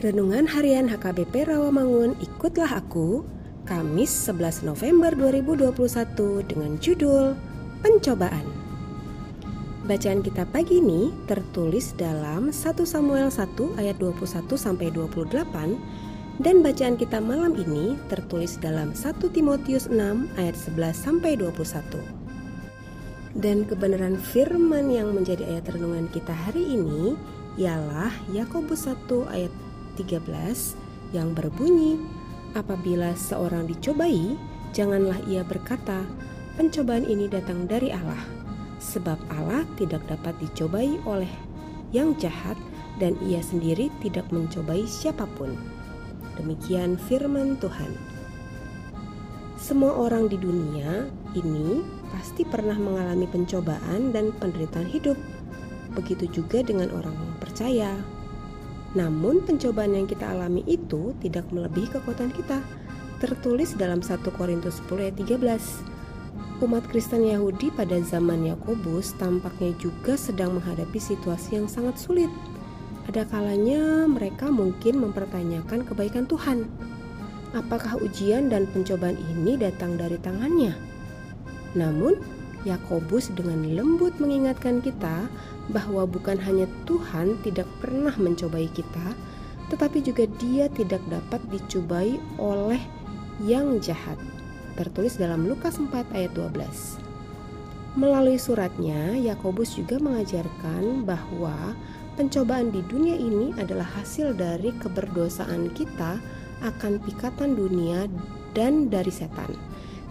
Renungan Harian HKBP Rawamangun Ikutlah Aku Kamis 11 November 2021 dengan judul Pencobaan Bacaan kita pagi ini tertulis dalam 1 Samuel 1 ayat 21 sampai 28 dan bacaan kita malam ini tertulis dalam 1 Timotius 6 ayat 11 sampai 21. Dan kebenaran firman yang menjadi ayat renungan kita hari ini ialah Yakobus 1 ayat 13 yang berbunyi, Apabila seorang dicobai, janganlah ia berkata, pencobaan ini datang dari Allah, sebab Allah tidak dapat dicobai oleh yang jahat dan ia sendiri tidak mencobai siapa pun. Demikian firman Tuhan. Semua orang di dunia ini pasti pernah mengalami pencobaan dan penderitaan hidup. Begitu juga dengan orang percaya. Namun pencobaan yang kita alami itu tidak melebihi kekuatan kita. Tertulis dalam 1 Korintus 10 ayat 13. Umat Kristen Yahudi pada zaman Yakobus tampaknya juga sedang menghadapi situasi yang sangat sulit. Ada kalanya mereka mungkin mempertanyakan kebaikan Tuhan. Apakah ujian dan pencobaan ini datang dari tangannya? Namun, Yakobus dengan lembut mengingatkan kita bahwa bukan hanya Tuhan tidak pernah mencobai kita, tetapi juga Dia tidak dapat dicobai oleh yang jahat. Tertulis dalam Lukas 4 ayat 12. Melalui suratnya, Yakobus juga mengajarkan bahwa pencobaan di dunia ini adalah hasil dari keberdosaan kita akan pikatan dunia dan dari setan,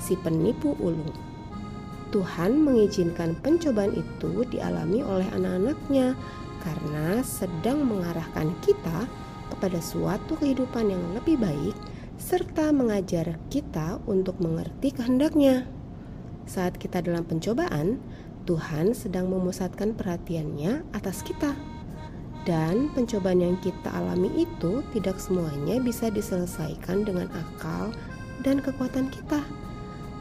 si penipu ulung. Tuhan mengizinkan pencobaan itu dialami oleh anak-anaknya karena sedang mengarahkan kita kepada suatu kehidupan yang lebih baik serta mengajar kita untuk mengerti kehendaknya. Saat kita dalam pencobaan, Tuhan sedang memusatkan perhatiannya atas kita. Dan pencobaan yang kita alami itu tidak semuanya bisa diselesaikan dengan akal dan kekuatan kita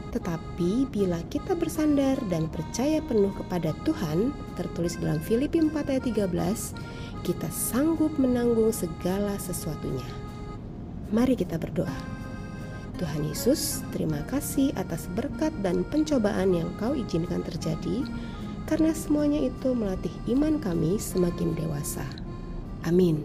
tetapi bila kita bersandar dan percaya penuh kepada Tuhan, tertulis dalam Filipi 4 ayat 13, kita sanggup menanggung segala sesuatunya. Mari kita berdoa. Tuhan Yesus, terima kasih atas berkat dan pencobaan yang Kau izinkan terjadi, karena semuanya itu melatih iman kami semakin dewasa. Amin.